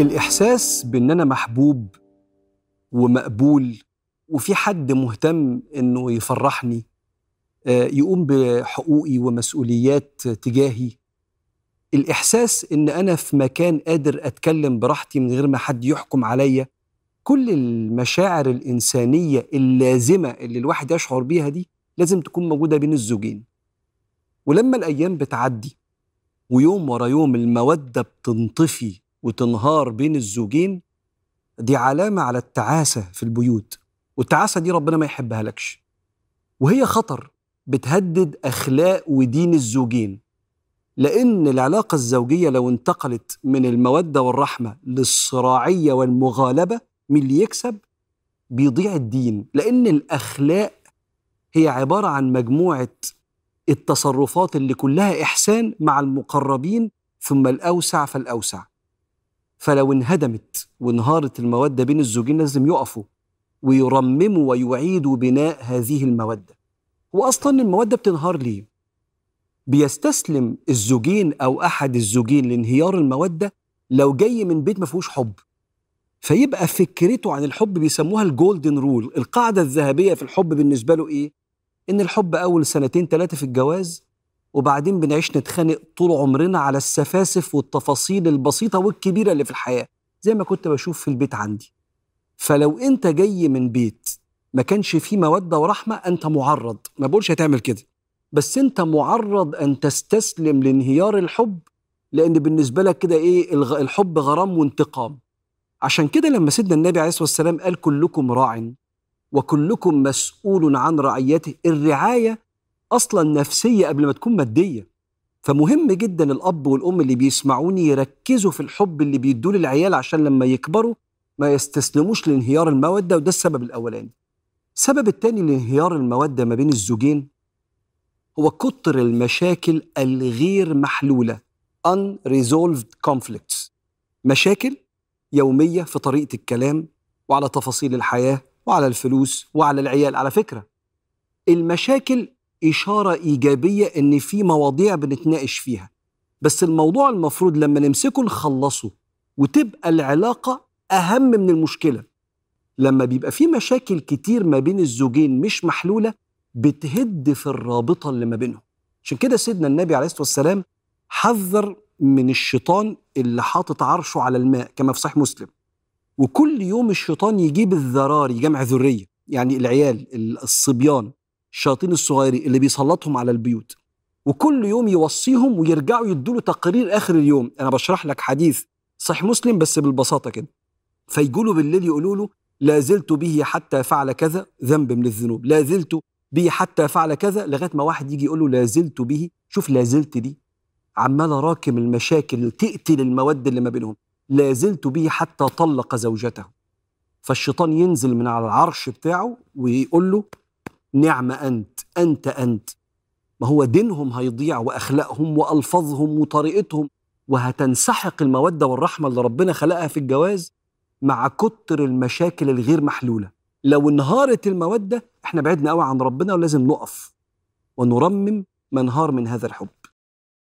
الإحساس بإن أنا محبوب ومقبول وفي حد مهتم إنه يفرحني آه، يقوم بحقوقي ومسؤوليات تجاهي. الإحساس إن أنا في مكان قادر أتكلم براحتي من غير ما حد يحكم عليا. كل المشاعر الإنسانية اللازمة اللي الواحد يشعر بيها دي لازم تكون موجودة بين الزوجين. ولما الأيام بتعدي ويوم ورا يوم المودة بتنطفي وتنهار بين الزوجين دي علامة على التعاسة في البيوت. والتعاسة دي ربنا ما يحبها لكش. وهي خطر بتهدد أخلاق ودين الزوجين. لأن العلاقة الزوجية لو انتقلت من المودة والرحمة للصراعية والمغالبة من اللي يكسب؟ بيضيع الدين. لأن الأخلاق هي عبارة عن مجموعة التصرفات اللي كلها إحسان مع المقربين ثم الأوسع فالأوسع. فلو انهدمت وانهارت المودة بين الزوجين لازم يقفوا ويرمموا ويعيدوا بناء هذه المودة وأصلا المودة بتنهار ليه؟ بيستسلم الزوجين أو أحد الزوجين لانهيار المودة لو جاي من بيت ما فيهوش حب فيبقى فكرته عن الحب بيسموها ال golden rule القاعدة الذهبية في الحب بالنسبة له إيه؟ إن الحب أول سنتين ثلاثة في الجواز وبعدين بنعيش نتخانق طول عمرنا على السفاسف والتفاصيل البسيطة والكبيرة اللي في الحياة زي ما كنت بشوف في البيت عندي. فلو أنت جاي من بيت ما كانش فيه مودة ورحمة أنت معرض. ما بقولش هتعمل كده. بس أنت معرض أن تستسلم لانهيار الحب لأن بالنسبة لك كده الغ- الحب غرام وانتقام. عشان كده لما سيدنا النبي عليه الصلاة والسلام قال كلكم راع وكلكم مسؤول عن رعيته الرعاية أصلا نفسية قبل ما تكون مادية. فمهم جدا الأب والأم اللي بيسمعوني يركزوا في الحب اللي بيدوه للعيال عشان لما يكبروا ما يستسلموش لانهيار المودة وده السبب الأولاني. السبب الثاني لانهيار المودة ما بين الزوجين هو كتر المشاكل الغير محلولة unresolved conflicts. مشاكل يومية في طريقة الكلام وعلى تفاصيل الحياة وعلى الفلوس وعلى العيال. على فكرة المشاكل إشارة إيجابية إن في مواضيع بنتناقش فيها. بس الموضوع المفروض لما نمسكه نخلصه وتبقى العلاقة أهم من المشكلة. لما بيبقى في مشاكل كتير ما بين الزوجين مش محلولة بتهد في الرابطة اللي ما بينهم. عشان كده سيدنا النبي عليه الصلاة والسلام حذر من الشيطان اللي حاطط عرشه على الماء كما في صحيح مسلم. وكل يوم الشيطان يجيب الذراري جمع ذرية يعني العيال الصبيان. الشياطين الصغيرين اللي بيسلطهم على البيوت. وكل يوم يوصيهم ويرجعوا يدوا له تقرير آخر اليوم. أنا بشرح لك حديث صحيح مسلم بس بالبساطة كده. فيقولوا بالليل يقولوا له لا زلت به حتى فعل كذا ذنب من الذنوب لا زلت به حتى فعل كذا لغاية ما واحد يجي يقول له لا زلت به شوف لا زلت دي عمال راكم المشاكل تقتل المواد اللي ما بينهم. لا زلت به حتى طلق زوجته فالشيطان ينزل من على العرش بتاعه ويقول له نعم أنت أنت أنت. ما هو دينهم هيضيع وأخلاقهم وألفاظهم وطريقتهم. وهتنسحق المودة والرحمة اللي ربنا خلقها في الجواز مع كتر المشاكل الغير محلولة. لو انهارت المودة إحنا بعدنا قوي عن ربنا ولازم نقف ونرمم منهار من هذا الحب.